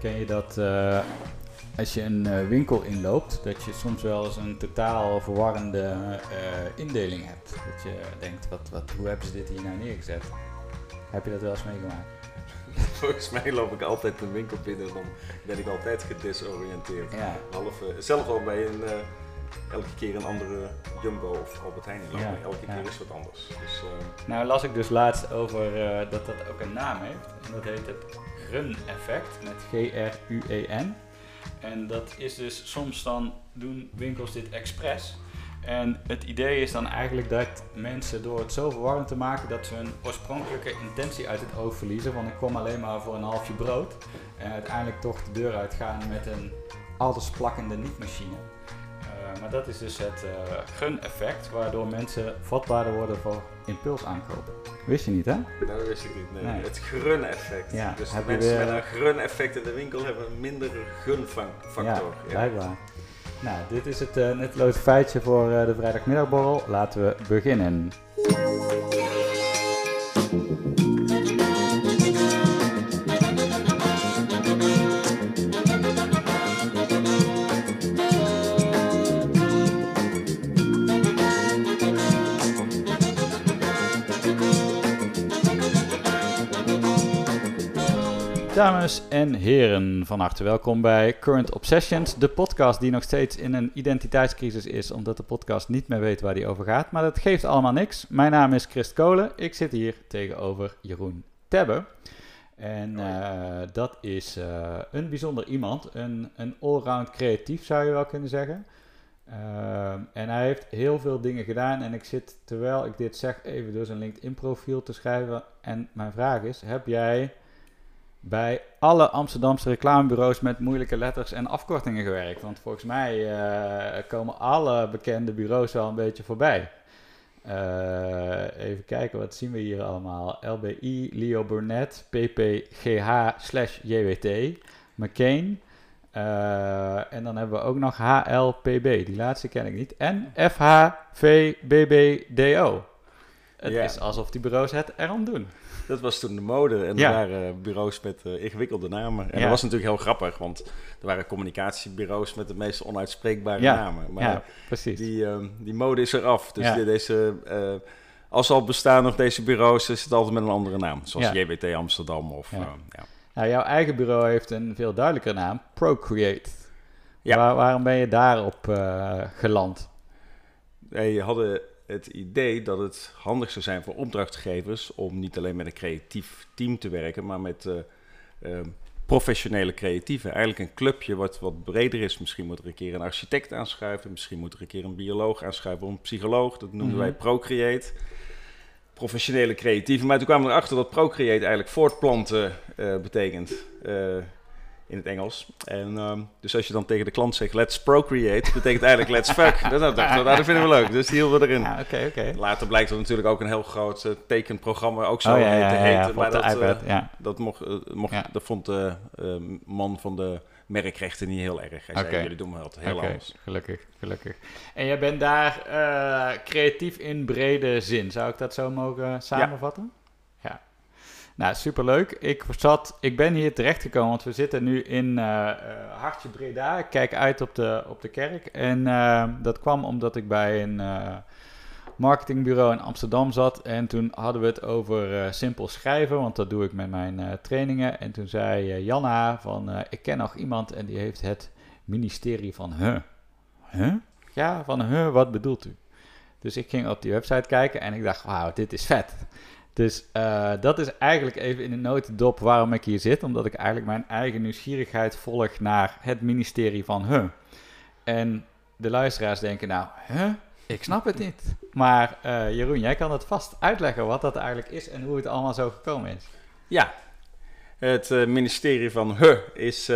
Ken je dat eh, als je een eh, winkel inloopt, dat je soms wel eens een totaal verwarrende eh, indeling hebt? Dat je denkt, wat, wat, hoe hebben ze dit hier nou neergezet? Heb je dat wel eens meegemaakt? Volgens mij loop ik altijd een winkel binnen en dan ben ik altijd gedesoriënteerd. Ja. Half, zelf al bij een, elke keer een andere Jumbo of Albert Heijn. Ja, Elke ja. keer is wat anders. Dus, Nou las ik dus laatst over dat dat ook een naam heeft. En dat heet het Grun-effect met G-R-U-E-N. En dat is dus soms dan doen winkels dit expres. En het idee is dan eigenlijk dat mensen door het zo verwarrend te maken dat ze hun oorspronkelijke intentie uit het oog verliezen. Want ik kom alleen maar voor een halfje brood. En uiteindelijk toch de deur uitgaan met een allesplakkende niet-machine. Eh, maar dat is dus het eh gun-effect, waardoor mensen vatbaarder worden voor impulsaankopen. Wist je niet, hè? dat wist ik niet. Nee. Nee. Het grun-effect. Ja, dus de mensen weer- met een grun-effect in de winkel hebben een mindere gunfactor. Ja, blijkbaar. Nou, dit is het uh, nutteloze feitje voor eh, de vrijdagmiddagborrel. Laten we beginnen. Dames en heren, van harte welkom bij Current Obsessions, de podcast die nog steeds in een identiteitscrisis is, omdat de podcast niet meer weet waar die over gaat. Maar dat geeft allemaal niks. Mijn naam is Christ Kolen, ik zit hier tegenover Jeroen Tebbe. En eh, dat is eh, een bijzonder iemand, een, een allround creatief zou je wel kunnen zeggen. Ehm, en hij heeft heel veel dingen gedaan en ik zit, terwijl ik dit zeg, even door zijn LinkedIn profiel te schrijven. En mijn vraag is, heb jij bij alle Amsterdamse reclamebureaus met moeilijke letters en afkortingen gewerkt. Want volgens mij eh, komen alle bekende bureaus wel een beetje voorbij. Eh, even kijken, wat zien we hier allemaal? LBI, Leo Burnett, PPGH slash JWT, McCain. Eh, en dan hebben we ook nog HLPB, die laatste ken ik niet. En FHVBBDO. Het is alsof die bureaus het erom doen. Dat was toen de mode en Ja. er waren bureaus met eh, ingewikkelde namen. En Ja. dat was natuurlijk heel grappig, want er waren communicatiebureaus met de meest onuitspreekbare Ja. namen. Maar ja, precies. die, ehm, die mode is eraf. Dus de- deze, eh, als ze al bestaan nog deze bureaus, is het altijd met een andere naam. Zoals. JWT Amsterdam of... Eh, ja. Nou, jouw eigen bureau heeft een veel duidelijkere naam, Procreate. Ja. Waar- waarom ben je daarop geland? Wij hadden het idee dat het handig zou zijn voor opdrachtgevers om niet alleen met een creatief team te werken, maar met eh, eh, professionele creatieven. Eigenlijk een clubje wat wat breder is. Misschien moet er een keer een architect aanschuiven, misschien moet er een keer een bioloog aanschuiven of een psycholoog. Dat noemden Mhm. wij Procreate. Professionele creatieven. Maar toen kwamen we erachter dat Procreate eigenlijk voortplanten eh, betekent. Eh, in het Engels. En ehm, dus als je dan tegen de klant zegt let's procreate, betekent eigenlijk let's fuck. Dat, dat, dat, dat vinden we leuk. Dus die hielden we erin. Later blijkt er natuurlijk ook een heel groot eh, tekenprogramma ook zo Oh ja, te ja, heten. maar dat, eh, iPad, ja. dat, mocht, eh, mocht, dat vond de eh, man van de merkrechten niet heel erg. Hij zei, Oké. jullie doen altijd heel Oké, anders. gelukkig, gelukkig. En jij bent daar eh, creatief in brede zin. Zou ik dat zo mogen samenvatten? Nou, superleuk. Ik, zat, ik ben hier terechtgekomen, want we zitten nu in eh, eh, Hartje Breda. Ik kijk uit op de, op de kerk. En eh, dat kwam omdat ik bij een marketingbureau in Amsterdam zat. En toen hadden we het over simpel schrijven, want dat doe ik met mijn trainingen. En toen zei Janna van, ik ken nog iemand en die heeft het ministerie van Huh. Huh? Ja, van Huh, wat bedoelt u? Dus ik ging op die website kijken en ik dacht, wauw, dit is vet. Dus eh, dat is eigenlijk even in de notendop waarom ik hier zit. Omdat ik eigenlijk mijn eigen nieuwsgierigheid volg naar het ministerie van Huh. En de luisteraars denken nou, huh? Ik snap het niet. Maar eh, Jeroen, jij kan het vast uitleggen wat dat eigenlijk is en hoe het allemaal zo gekomen is. Ja, het eh, ministerie van Huh is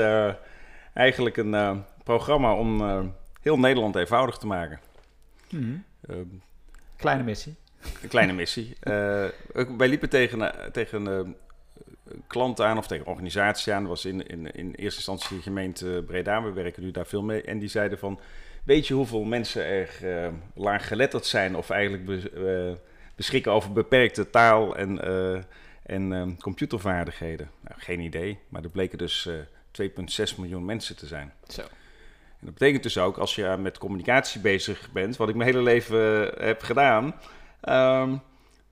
eigenlijk een programma om heel Nederland eenvoudig te maken. Eh, Kleine missie. Een kleine missie. Eh, wij liepen tegen, eh, tegen eh, klanten aan of tegen organisaties aan. Dat was in, in, in eerste instantie de gemeente Breda. We werken nu daar veel mee. En die zeiden van, weet je hoeveel mensen er eh laaggeletterd zijn... of eigenlijk be- beschikken over beperkte taal en, en computervaardigheden? Nou, geen idee. Maar er bleken dus eh 2,6 miljoen mensen te zijn. Zo. En dat betekent dus ook, als je met communicatie bezig bent, wat ik mijn hele leven heb gedaan, ehm,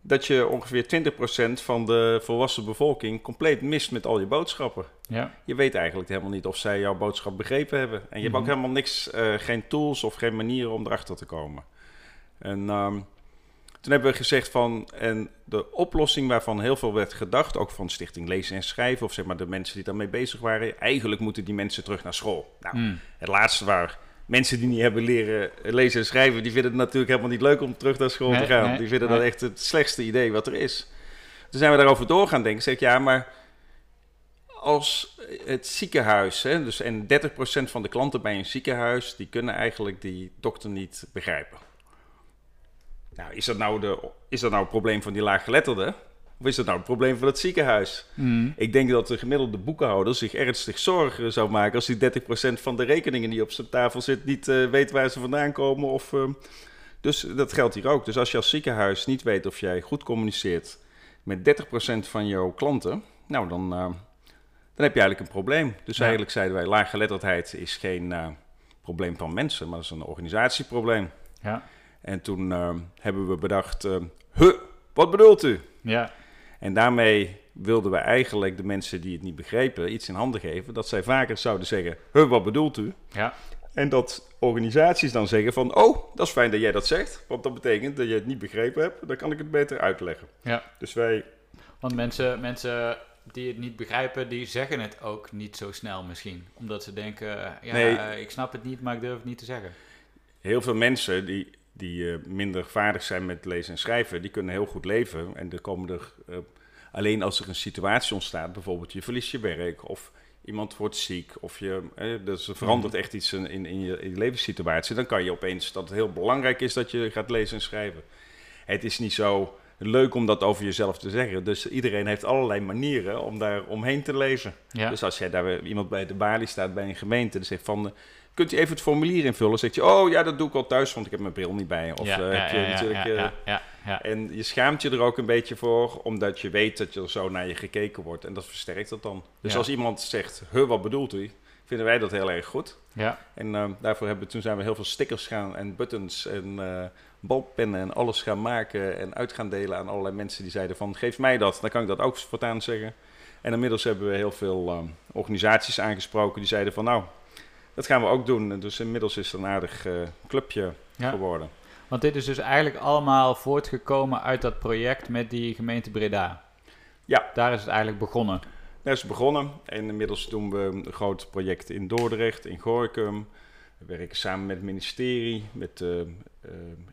dat je ongeveer 20% van de volwassen bevolking compleet mist met al je boodschappen. Ja. Je weet eigenlijk helemaal niet of zij jouw boodschap begrepen hebben. En je hebt ook Mhm. helemaal niks, eh, geen tools of geen manieren om erachter te komen. En ehm, toen hebben we gezegd van, en de oplossing waarvan heel veel werd gedacht, ook van Stichting Lezen en Schrijven, of zeg maar de mensen die daarmee bezig waren, eigenlijk moeten die mensen terug naar school. Nou, Mm. het laatste waar mensen die niet hebben leren lezen en schrijven, die vinden het natuurlijk helemaal niet leuk om terug naar school te gaan. nee, die vinden dat echt het slechtste idee wat er is. Toen zijn we daarover door gaan denken. Zeg ik, ja, maar als het ziekenhuis, hè, dus en 30% van de klanten bij een ziekenhuis, die kunnen eigenlijk die dokter niet begrijpen. Nou, is dat nou, de, is dat nou het probleem van die laaggeletterden? Of is dat nou het probleem van het ziekenhuis? Mm. Ik denk dat de gemiddelde boekenhouder zich ernstig zorgen zou maken als die 30% van de rekeningen die op zijn tafel zit niet eh, weet waar ze vandaan komen. Of, ehm, dus dat geldt hier ook. Dus als je als ziekenhuis niet weet of jij goed communiceert met 30% van jouw klanten, nou dan, eh, dan heb je eigenlijk een probleem. Dus Ja. eigenlijk zeiden wij, laaggeletterdheid is geen eh, probleem van mensen, maar dat is een organisatieprobleem. Ja. En toen eh, hebben we bedacht, eh, huh, wat bedoelt u? Ja. En daarmee wilden we eigenlijk de mensen die het niet begrepen iets in handen geven. Dat zij vaker zouden zeggen, huh, wat bedoelt u? Ja. En dat organisaties dan zeggen van, oh, dat is fijn dat jij dat zegt. Want dat betekent dat je het niet begrepen hebt. Dan kan ik het beter uitleggen. Ja. Dus wij, Want mensen, mensen die het niet begrijpen, die zeggen het ook niet zo snel misschien. Omdat ze denken, ja, Nee. eh, ik snap het niet, maar ik durf het niet te zeggen. heel veel mensen die, die eh, minder vaardig zijn met lezen en schrijven, die kunnen heel goed leven. En er komen er, eh, alleen als er een situatie ontstaat, bijvoorbeeld je verliest je werk of iemand wordt ziek of je, eh, dus er verandert echt iets in, in, in, je, in je levenssituatie, dan kan je opeens dat het heel belangrijk is dat je gaat lezen en schrijven. Het is niet zo leuk om dat over jezelf te zeggen. Dus iedereen heeft allerlei manieren om daar omheen te leven. Ja. Dus als jij daar iemand bij de balie staat bij een gemeente en zegt van... kunt u even het formulier invullen? Zegt je, oh ja, dat doe ik al thuis, want ik heb mijn bril niet bij. Of je natuurlijk... En je schaamt je er ook een beetje voor, omdat je weet dat er zo naar je gekeken wordt. En dat versterkt dat dan. Dus Ja. als iemand zegt, huh, wat bedoelt u? Vinden wij dat heel erg goed. Ja. En eh, daarvoor hebben toen zijn we heel veel stickers gaan en buttons en eh, balpennen en alles gaan maken en uit gaan delen aan allerlei mensen die zeiden van geef mij dat, dan kan ik dat ook voortaan zeggen. En inmiddels hebben we heel veel eh, organisaties aangesproken die zeiden van nou, dat gaan we ook doen. En dus inmiddels is er een aardig eh, clubje Ja. geworden. Want dit is dus eigenlijk allemaal voortgekomen uit dat project met die gemeente Breda. Ja. Daar is het eigenlijk begonnen. Daar is het begonnen en inmiddels doen we een groot project in Dordrecht, in Gorkum. We werken samen met het ministerie, met, eh, eh,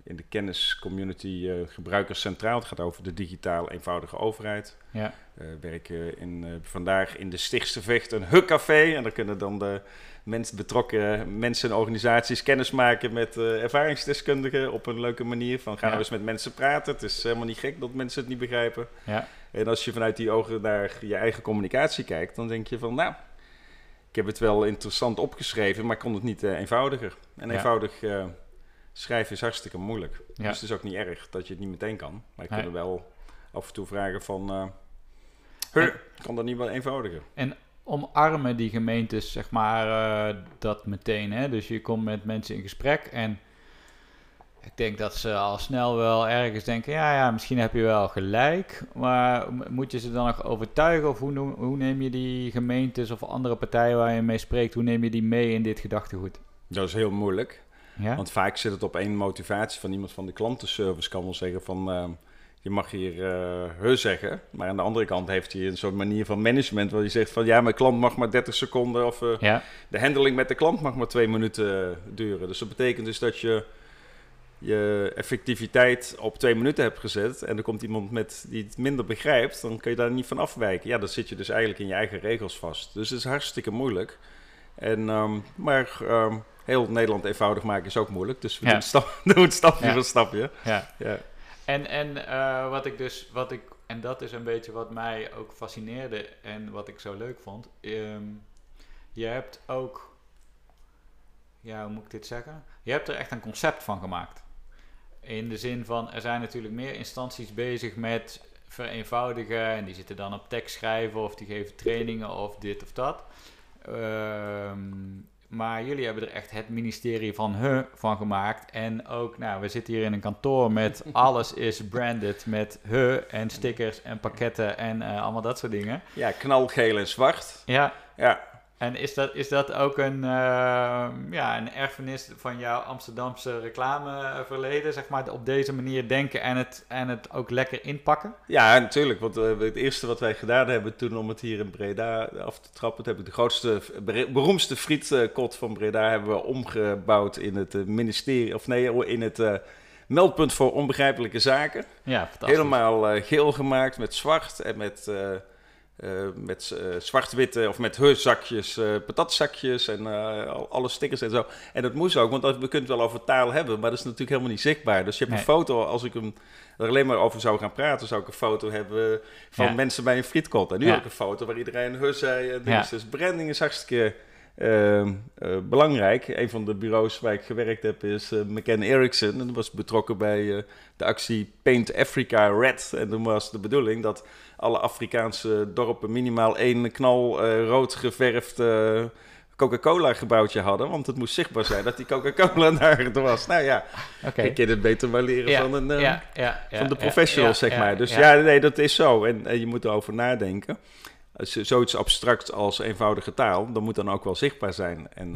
in de kenniscommunity eh, Gebruikers Centraal. Het gaat over de digitaal eenvoudige overheid. Ja. We werken in, vandaag in de Stichtse Vecht een Huk-café. En daar kunnen dan de mensen, betrokken mensen en organisaties kennis maken met ervaringsdeskundigen op een leuke manier. Van gaan Ja. we eens met mensen praten. Het is helemaal niet gek dat mensen het niet begrijpen. Ja. En als je vanuit die ogen naar je eigen communicatie kijkt, dan denk je van nou, heb het wel interessant opgeschreven, maar ik kon het niet eh, eenvoudiger. En Ja. eenvoudig eh, schrijven is hartstikke moeilijk. Ja. Dus het is ook niet erg dat je het niet meteen kan. Maar je Nee. kunt er wel af en toe vragen van, huh, kan dat niet wel eenvoudiger? omarmen die gemeentes, zeg maar, dat meteen. Hè? Dus je komt met mensen in gesprek en ik denk dat ze al snel wel ergens denken, ja, ja, misschien heb je wel gelijk, maar moet je ze dan nog overtuigen of hoe, hoe neem je die gemeentes of andere partijen waar je mee spreekt, hoe neem je die mee in dit gedachtegoed? Dat is heel moeilijk. Ja? Want vaak zit het op één motivatie van iemand van de klantenservice. Kan wel zeggen van, eh, je mag hier eh he zeggen. Maar aan de andere kant heeft hij een soort manier van management... waar hij zegt van, ja, mijn klant mag maar 30 seconden... of eh, ja, de handling met de klant mag maar twee minuten eh, duren. Dus dat betekent dus dat je je effectiviteit op twee minuten hebt gezet... en er komt iemand met die het minder begrijpt... dan kun je daar niet van afwijken. Ja, dan zit je dus eigenlijk in je eigen regels vast. Dus het is hartstikke moeilijk. En, ehm, maar ehm, heel Nederland eenvoudig maken is ook moeilijk. Dus we Ja. doen, stap, doen het stapje Ja. voor stapje. ja. Ja. En, en eh, wat ik dus, wat ik, en dat is een beetje wat mij ook fascineerde en wat ik zo leuk vond. ehm, je hebt ook, ja, hoe moet ik dit zeggen? Je hebt er echt een concept van gemaakt. In de zin van, er zijn natuurlijk meer instanties bezig met vereenvoudigen en die zitten dan op tekst schrijven of die geven trainingen of dit of dat. Ehm, maar jullie hebben er echt het ministerie van he van gemaakt. En ook, nou, we zitten hier in een kantoor met alles is branded met he en stickers en pakketten en eh, allemaal dat soort dingen. Ja, knalgeel en zwart. Ja, Ja, en is dat, is dat ook een, eh, ja, een erfenis van jouw Amsterdamse reclameverleden? Zeg maar op deze manier denken en het, en het ook lekker inpakken? ja natuurlijk. Want eh, het eerste wat wij gedaan hebben toen om het hier in Breda af te trappen, heb ik de grootste, beroemdste frietkot van Breda hebben we omgebouwd in het eh, ministerie, of nee, in het meldpunt voor onbegrijpelijke zaken. Ja, fantastisch. Helemaal geel gemaakt met zwart en met, eh, met eh, zwart-witte of met heuszakjes, eh patatzakjes en al- alle stickers en zo. En dat moest ook, want dat- we kunnen het wel over taal hebben, maar dat is natuurlijk helemaal niet zichtbaar. Dus je hebt Nee. een foto, als ik hem er alleen maar over zou gaan praten, zou ik een foto hebben van Ja. mensen bij een frietkot. En nu Ja. heb ik een foto waar iedereen heus zei. en Ja. Dus branding is hartstikke eh, eh, belangrijk. Een van de bureaus waar ik gewerkt heb is McCann Erickson. En dat was betrokken bij de actie Paint Africa Red. En toen was de bedoeling dat alle Afrikaanse dorpen minimaal één knal eh, rood geverfd eh, Coca-Cola gebouwtje hadden. Want het moest zichtbaar zijn dat die Coca-Cola daar was. Nou ja, Oké. ik kan het beter maar leren Ja, van, een, eh, ja, ja, ja, van de professionals, zeg maar. Dus ja. nee, dat is zo. En, en je moet erover nadenken. Als zoiets abstract als eenvoudige taal, dan moet dan ook wel zichtbaar zijn. En,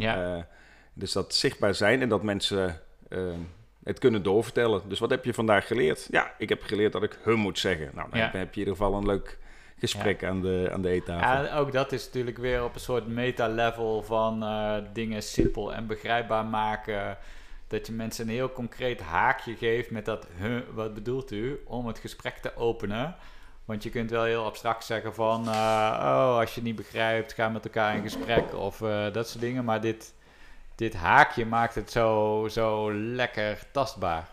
dus dat zichtbaar zijn en dat mensen het kunnen doorvertellen. Dus wat heb je vandaag geleerd? Ja, ik heb geleerd dat ik hun moet zeggen. Nou, dan Ja. heb, je in ieder geval een leuk gesprek aan, de, aan de eettafel. Ja, ook dat is natuurlijk weer op een soort meta-level van eh, dingen simpel en begrijpbaar maken. Dat je mensen een heel concreet haakje geeft met dat, huh, wat bedoelt u, om het gesprek te openen. Want je kunt wel heel abstract zeggen van, eh, oh, als je het niet begrijpt, ga met elkaar in gesprek of eh, dat soort dingen. Maar dit, dit haakje maakt het zo, zo lekker tastbaar.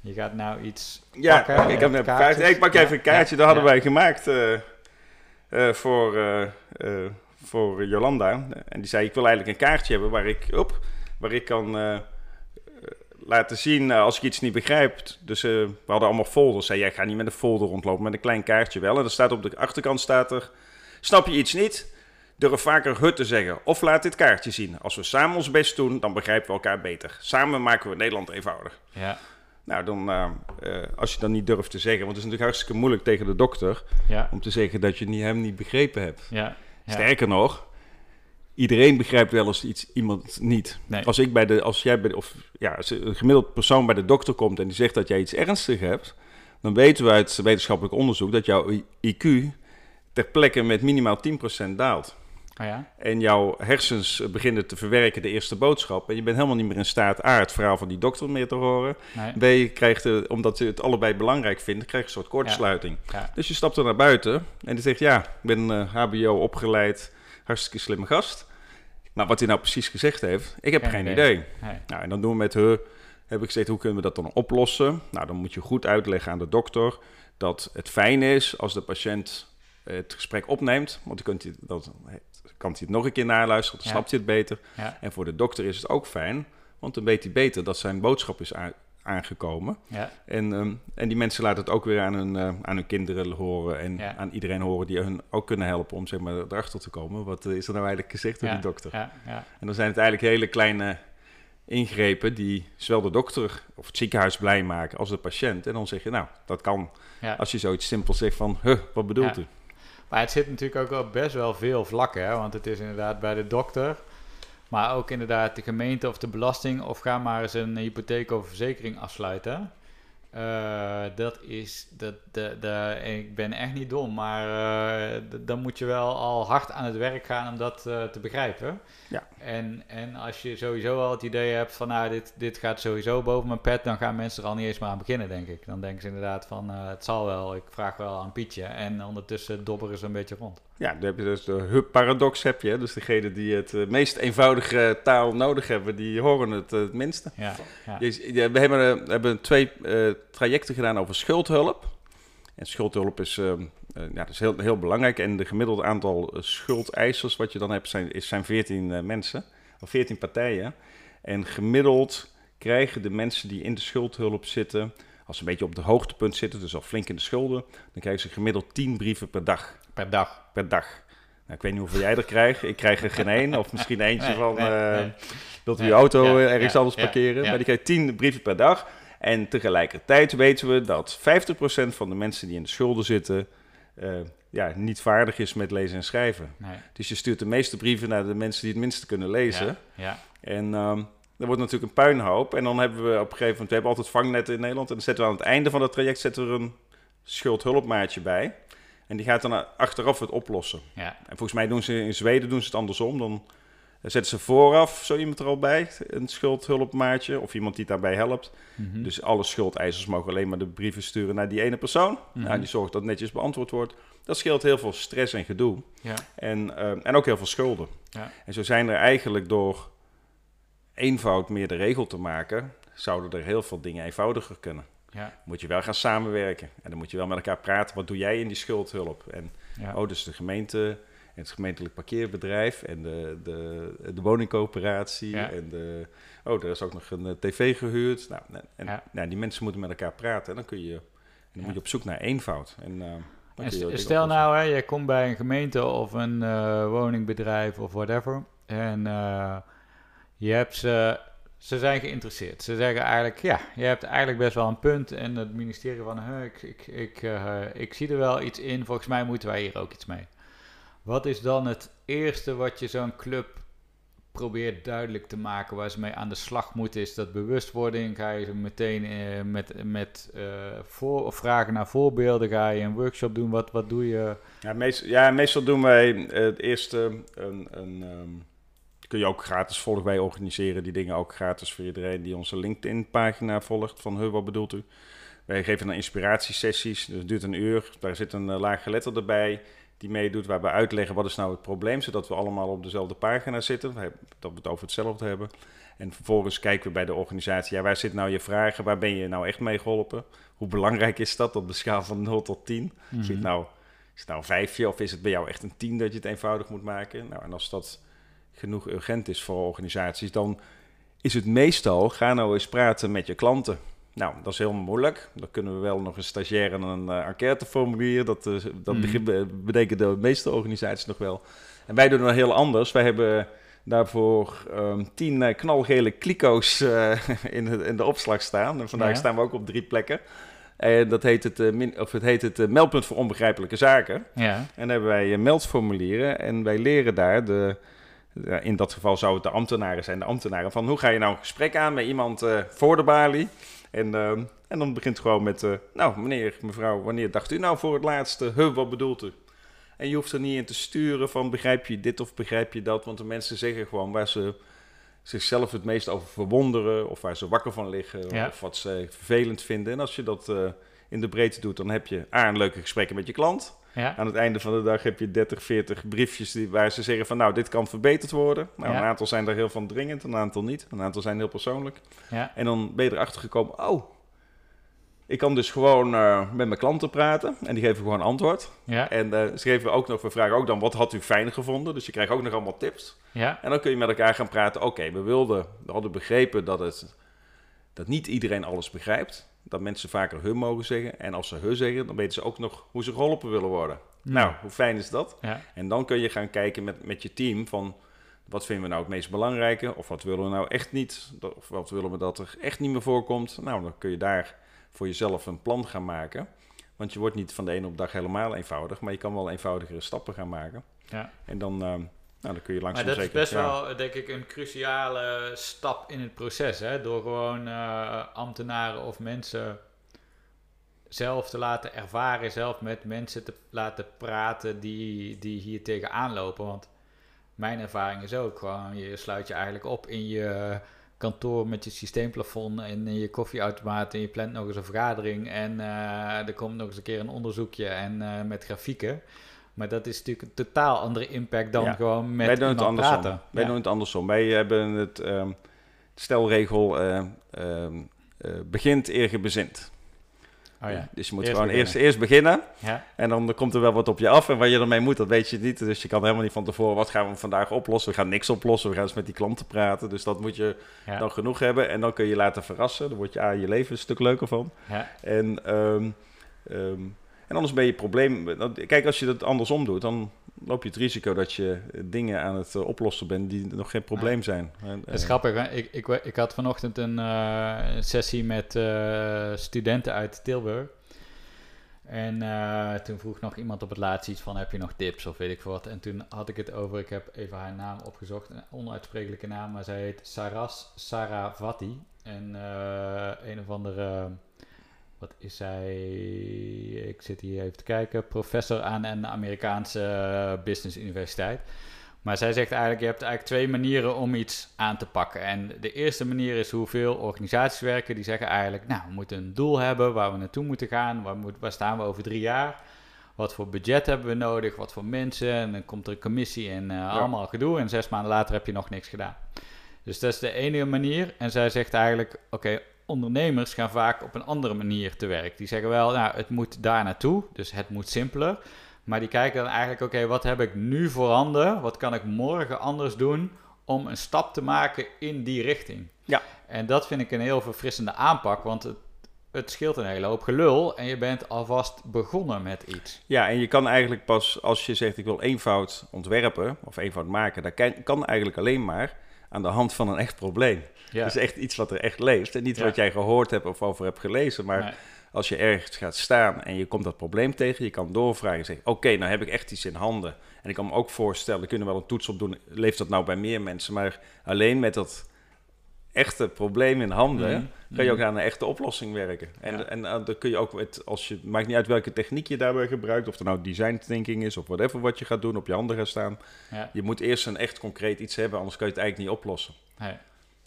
Je gaat nou iets Ja, pakken. ik, heb een kaartjes. kaartje. Ik pak even een kaartje. dat hadden wij gemaakt eh, eh, voor, eh, eh, voor Jolanda. En die zei, ik wil eigenlijk een kaartje hebben waar ik, op, waar ik kan eh, eh, laten zien eh, als ik iets niet begrijp. Dus eh, we hadden allemaal folders. Zei, jij gaat niet met een folder rondlopen, met een klein kaartje wel. En er staat op de achterkant staat er, snap je iets niet? Durf vaker hut te zeggen. Of laat dit kaartje zien. Als we samen ons best doen, dan begrijpen we elkaar beter. Samen maken we Nederland eenvoudig. Ja, Nou, dan, eh, eh, als je dan niet durft te zeggen, want het is natuurlijk hartstikke moeilijk tegen de dokter ja, om te zeggen dat je niet, hem niet begrepen hebt. ja. Sterker nog, iedereen begrijpt wel eens iets, iemand niet. Nee. Als ik bij de, als jij bij de, of ja, als een gemiddeld persoon bij de dokter komt en die zegt dat jij iets ernstigs hebt, dan weten we uit wetenschappelijk onderzoek dat jouw IQ ter plekke met minimaal 10% daalt. Oh ja? En jouw hersens beginnen te verwerken de eerste boodschap. En je bent helemaal niet meer in staat A, het verhaal van die dokter meer te horen. Nee. B, krijgt de, omdat je het allebei belangrijk vindt, krijg je een soort kortsluiting. Ja. Dus je stapt er naar buiten en die zegt, ja, ik ben eh, HBO opgeleid, hartstikke slimme gast. Maar wat hij nou precies gezegd heeft, ik heb Geen geen, idee. idee. Nee. Nou, en dan doen we met hun, heb ik gezegd, hoe kunnen we dat dan oplossen? Nou, dan moet je goed uitleggen aan de dokter dat het fijn is als de patiënt eh, het gesprek opneemt. Want dan, kunt dan kan hij het nog een keer naluisteren, dan Ja. snapt hij het beter. Ja. En voor de dokter is het ook fijn, want dan weet hij beter dat zijn boodschap is aangekomen. Ja. En, ehm, en die mensen laten het ook weer aan hun, eh, aan hun kinderen horen en Ja. aan iedereen horen die hun ook kunnen helpen om zeg maar, erachter te komen. Wat eh, is er nou eigenlijk gezegd door Ja. die dokter? Ja. Ja. En dan zijn het eigenlijk hele kleine ingrepen die zowel de dokter of het ziekenhuis blij maken als de patiënt. En dan zeg je, nou, dat kan als je zoiets simpels zegt van, huh, wat bedoelt u? Maar het zit natuurlijk ook op best wel veel vlakken, hè? want het is inderdaad bij de dokter, maar ook inderdaad de gemeente of de belasting, of ga maar eens een hypotheek of verzekering afsluiten. Eh, dat is, dat, de, de, ik ben echt niet dom, maar eh, dan moet je wel al hard aan het werk gaan om dat eh, te begrijpen. Ja. En, en als je sowieso al het idee hebt van, nou, dit, dit gaat sowieso boven mijn pet, dan gaan mensen er al niet eens meer aan beginnen, denk ik. Dan denken ze inderdaad van, het zal wel, ik vraag wel aan Pietje. En ondertussen dobberen ze een beetje rond. Ja, dan heb je dus de hub-paradox heb je. Dus degene die het eh, meest eenvoudige taal nodig hebben, die horen het eh, het minste. Ja, ja. We hebben, eh, we hebben twee trajecten gedaan over schuldhulp. En schuldhulp is, eh, eh, ja, dat is heel, heel belangrijk. En de gemiddelde aantal schuldeisers wat je dan hebt zijn, is, zijn 14 eh, mensen, of 14 partijen. En gemiddeld krijgen de mensen die in de schuldhulp zitten, als ze een beetje op de hoogtepunt zitten, dus al flink in de schulden, dan krijgen ze gemiddeld 10 brieven per dag. Per dag. Per dag. Nou, ik weet niet hoeveel jij er krijgt. Ik krijg er geen één. Of misschien eentje Nee, van... nee, eh, nee. wilt u uw auto eh, ergens anders parkeren? Maar die krijgt 10 brieven per dag. En tegelijkertijd weten we dat 50% van de mensen die in de schulden zitten... eh, ja, niet vaardig is met lezen en schrijven. Nee. Dus je stuurt de meeste brieven naar de mensen die het minste kunnen lezen. Ja, ja, En ehm dat wordt natuurlijk een puinhoop. En dan hebben we op een gegeven moment... We hebben altijd vangnetten in Nederland. En dan zetten we aan het einde van dat traject zetten we een schuldhulpmaatje bij. En die gaat dan achteraf het oplossen. ja. En volgens mij doen ze in Zweden doen ze het andersom. Dan zetten ze vooraf zo iemand er al bij, een schuldhulpmaatje. Of iemand die daarbij helpt. Mhm. Dus alle schuldeisers mogen alleen maar de brieven sturen naar die ene persoon. Mhm. Nou, die zorgt dat het netjes beantwoord wordt. Dat scheelt heel veel stress en gedoe. ja, En, ehm, en ook heel veel schulden. Ja. En zo zijn er eigenlijk door eenvoud meer de regel te maken, zouden er heel veel dingen eenvoudiger kunnen. Ja, Moet je wel gaan samenwerken. En dan moet je wel met elkaar praten. Wat doe jij in die schuldhulp? En ja. oh, dus de gemeente, en het gemeentelijk parkeerbedrijf en de, de, de woningcoöperatie. Ja. En de, oh, er is ook nog een eh, tv gehuurd. Nou, en, en Ja. nou, die mensen moeten met elkaar praten. En dan, kun je, en dan Ja. moet je op zoek naar eenvoud. En, eh, dan En je stel nou, hè, je komt bij een gemeente of een eh, woningbedrijf of whatever. En je hebt ze, ze zijn geïnteresseerd. Ze zeggen eigenlijk, ja, je hebt eigenlijk best wel een punt. En het ministerie van, ik, ik, ik, eh, ik zie er wel iets in. Volgens mij moeten wij hier ook iets mee. Wat is dan het eerste wat je zo'n club probeert duidelijk te maken waar ze mee aan de slag moeten? Is dat bewustwording? Ga je ze meteen eh, met, met eh, voor, vragen naar voorbeelden? Ga je een workshop doen? Wat, wat doe je? Ja, meest, ja, meestal doen wij het eerste een, een ehm, kun je ook gratis volgen. Wij organiseren die dingen ook gratis voor iedereen die onze LinkedIn-pagina volgt van Huh, wat bedoelt u? Wij geven dan inspiratiesessies, dus het duurt een uur. Daar zit een uh, laaggeletterde bij die meedoet, waar we uitleggen wat is nou het probleem, zodat we allemaal op dezelfde pagina zitten, dat we het over hetzelfde hebben. En vervolgens kijken we bij de organisatie, ja, waar zit nou je vragen, waar ben je nou echt mee geholpen? Hoe belangrijk is dat op de schaal van 0 tot 10? Mhm. Zit nou, is het nou een vijfje of is het bij jou echt een 10 dat je het eenvoudig moet maken? Nou, en als dat genoeg urgent is voor organisaties, dan is het meestal, ga nou eens praten met je klanten. Nou, dat is heel moeilijk. Dan kunnen we wel nog een stagiair en een uh, enquêteformulier. Dat, uh, dat mm. bedenken de meeste organisaties nog wel. En wij doen het heel anders. Wij hebben daarvoor um, tien uh, knalgele kliko's in, de, in de opslag staan. En vandaag ja. staan we ook op drie plekken. En dat heet het, min, of het, heet het meldpunt voor onbegrijpelijke zaken. Ja. En dan hebben wij meldformulieren. En wij leren daar de, in dat geval zou het de ambtenaren zijn, de ambtenaren, van hoe ga je nou een gesprek aan met iemand uh, voor de balie? En, uh, en dan begint het gewoon met, uh, nou meneer, mevrouw, wanneer dacht u nou voor het laatste, huh, wat bedoelt u? En je hoeft er niet in te sturen van begrijp je dit of begrijp je dat, want de mensen zeggen gewoon waar ze zichzelf het meest over verwonderen of waar ze wakker van liggen Ja. of wat ze vervelend vinden. En als je dat uh, in de breedte doet, dan heb je A, een leuke gesprekken met je klant. Ja. Aan het einde van de dag heb je 30, 40 briefjes die, waar ze zeggen van nou, dit kan verbeterd worden. Nou, Ja. een aantal zijn er heel van dringend, een aantal niet. Een aantal zijn heel persoonlijk. Ja. En dan ben je erachter gekomen, oh, ik kan dus gewoon uh, met mijn klanten praten en die geven gewoon antwoord. Ja. En uh, ze geven ook nog, we vragen ook dan, wat had u fijn gevonden? Dus je krijgt ook nog allemaal tips. Ja. En dan kun je met elkaar gaan praten, oké, okay, we wilden, we hadden begrepen dat het, dat niet iedereen alles begrijpt. Dat mensen vaker hun mogen zeggen. En als ze hun zeggen, dan weten ze ook nog hoe ze geholpen willen worden. Ja. Nou, hoe fijn is dat? Ja. En dan kun je gaan kijken met, met je team van wat vinden we nou het meest belangrijke? Of wat willen we nou echt niet? Of wat willen we dat er echt niet meer voorkomt? Nou, dan kun je daar voor jezelf een plan gaan maken. Want je wordt niet van de ene op de dag helemaal eenvoudig, maar je kan wel eenvoudigere stappen gaan maken. Ja. En dan, uh, nou, dan kun je langzaam Maar dat zeker... is best ja. wel, denk ik, een cruciale stap in het proces. Hè? Door gewoon uh, ambtenaren of mensen zelf te laten ervaren, zelf met mensen te laten praten die, die hier tegenaan lopen. Want mijn ervaring is ook gewoon, je sluit je eigenlijk op in je kantoor met je systeemplafond en in je koffieautomaat en je plant nog eens een vergadering en uh, er komt nog eens een keer een onderzoekje en uh, met grafieken. Maar dat is natuurlijk een totaal andere impact dan Ja. gewoon met Wij doen het andersom. praten. Wij Ja. doen het andersom. Wij hebben het ehm, stelregel eh, ehm, eh, begint eer je bezint. Oh ja. Dus je moet Eerst gewoon beginnen. eerst, eerst beginnen Ja. en dan komt er wel wat op je af. En waar je ermee moet, dat weet je niet. Dus je kan helemaal niet van tevoren, wat gaan we vandaag oplossen? We gaan niks oplossen, we gaan eens met die klanten praten. Dus dat moet je Ja. dan genoeg hebben. En dan kun je laten verrassen. Dan wordt je, ah, je leven een stuk leuker van. Ja. En, ehm, En anders ben je probleem. Kijk, als je dat andersom doet, dan loop je het risico dat je dingen aan het oplossen bent die nog geen probleem zijn. Het is grappig. Ik, ik, ik had vanochtend een sessie met studenten uit Tilburg. En uh, toen vroeg nog iemand op het laatst iets van, heb je nog tips of weet ik wat. En toen had ik het over, ik heb even haar naam opgezocht, een onuitsprekelijke naam, maar zij heet Saras Saravati. En een of andere, wat is zij, ik zit hier even te kijken, professor aan een Amerikaanse business universiteit. Maar zij zegt eigenlijk, je hebt eigenlijk twee manieren om iets aan te pakken. En de eerste manier is hoeveel organisaties werken. Die zeggen eigenlijk, nou, we moeten een doel hebben waar we naartoe moeten gaan. Waar, moet, waar staan we over drie jaar? Wat voor budget hebben we nodig? Wat voor mensen? En dan komt er een commissie en uh, allemaal gedoe. En zes maanden later heb je nog niks gedaan. Dus dat is de enige manier. En zij zegt eigenlijk, oké, ondernemers gaan vaak op een andere manier te werk. Die zeggen wel, nou, het moet daar naartoe. Dus het moet simpeler. Maar die kijken dan eigenlijk, oké, wat heb ik nu voorhanden? Wat kan ik morgen anders doen om een stap te maken in die richting? Ja. En dat vind ik een heel verfrissende aanpak, want het, het scheelt een hele hoop gelul en je bent alvast begonnen met iets. Ja, en je kan eigenlijk pas als je zegt ik wil eenvoud ontwerpen of eenvoud maken, dat kan, kan eigenlijk alleen maar aan de hand van een echt probleem. Ja. Dus echt iets wat er echt leeft en niet wat jij gehoord hebt of over hebt gelezen, maar als je ergens gaat staan en je komt dat probleem tegen, je kan doorvragen en zeggen: Oké, nou heb ik echt iets in handen. En ik kan me ook voorstellen, we kunnen wel een toets op doen, leeft dat nou bij meer mensen? Maar alleen met dat echte probleem in handen, mm. kan je ook mm. aan een echte oplossing werken. En, en, eh, dan kun je ook, met, als je, maakt niet uit welke techniek je daarbij gebruikt, of er nou design thinking is of whatever wat je gaat doen, op je handen gaan staan. Ja. Je moet eerst een echt concreet iets hebben, anders kan je het eigenlijk niet oplossen. Nee.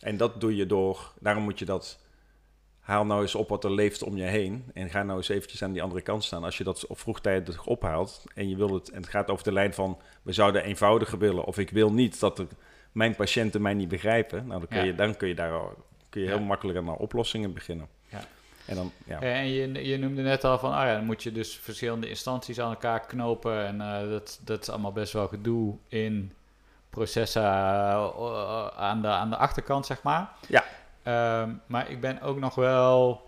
En dat doe je door, daarom moet je dat haal nou eens op wat er leeft om je heen. En ga nou eens eventjes aan die andere kant staan. Als je dat op vroegtijdig ophaalt en je wil het, en het gaat over de lijn van we zouden eenvoudiger willen, of ik wil niet dat mijn patiënten mij niet begrijpen. Nou, dan kun, je, dan kun je daar kun je heel makkelijk aan oplossingen beginnen. Ja. En, dan, ja. en je, je noemde net al van, ah ja, dan moet je dus verschillende instanties aan elkaar knopen. En uh, dat, dat is allemaal best wel gedoe in processen uh, aan, de, aan de achterkant, zeg maar. Ja. Ehm, maar ik ben ook nog wel.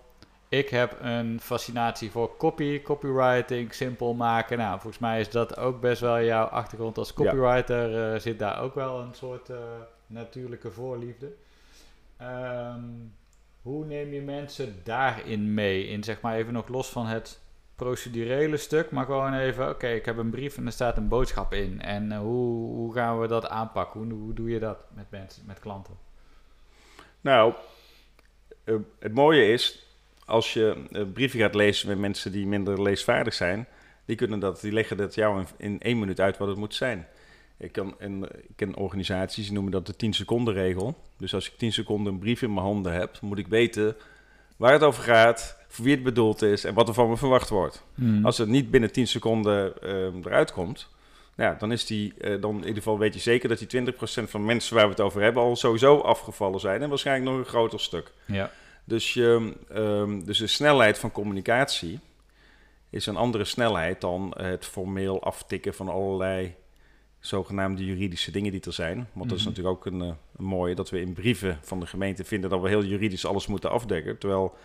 Ik heb een fascinatie voor copy, copywriting, simpel maken. Nou, volgens mij is dat ook best wel jouw achtergrond als copywriter. Ja. Eh, zit daar ook wel een soort uh, natuurlijke voorliefde. Ehm, hoe neem je mensen daarin mee? In zeg maar even nog los van het procedurele stuk, maar gewoon even, oké, ik heb een brief en er staat een boodschap in. En uh, hoe, hoe gaan we dat aanpakken? Hoe, hoe doe je dat met mensen, met klanten? Nou, eh, het mooie is, als je uh, brieven gaat lezen met mensen die minder leesvaardig zijn, die, kunnen dat, die leggen dat jou in, in één minuut uit wat het moet zijn. Ik, kan, en, ik ken organisaties die noemen dat de 10 seconden regel. Dus als ik 10 seconden een brief in mijn handen heb, moet ik weten waar het over gaat, voor wie het bedoeld is en wat er van me verwacht wordt. Hmm. Als het niet binnen 10 seconden uh, eruit komt, ja, dan is die, uh, dan in ieder geval weet je zeker dat die 20% van mensen waar we het over hebben al sowieso afgevallen zijn. En waarschijnlijk nog een groter stuk. Ja. Dus, je, um, dus de snelheid van communicatie is een andere snelheid dan het formeel aftikken van allerlei zogenaamde juridische dingen die er zijn. Want dat is mhm. natuurlijk ook een, uh, een mooie dat we in brieven van de gemeente vinden dat we heel juridisch alles moeten afdekken. Terwijl